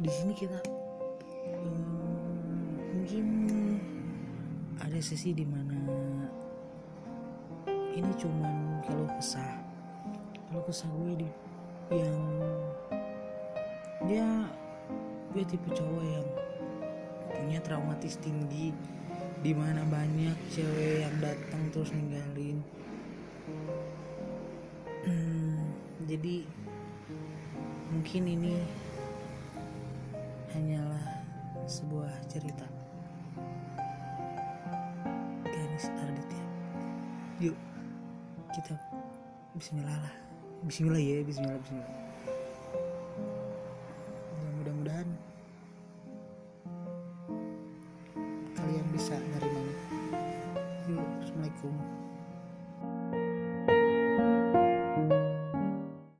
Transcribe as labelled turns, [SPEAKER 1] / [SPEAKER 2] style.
[SPEAKER 1] di sini kita hmm, mungkin ada sesi di mana ini cuman kalau kesah. Kalau kesah gue di yang dia gue tipe cowok yang punya traumatis tinggi di mana banyak cewek yang datang terus ninggalin. Hmm, jadi mungkin ini hanyalah sebuah cerita. Ganis Arditya. Yuk, kita bismillah lah. Bismillah ya, bismillah, bismillah. Ya, mudah-mudahan kalian bisa nerimanya. Yuk, Assalamualaikum.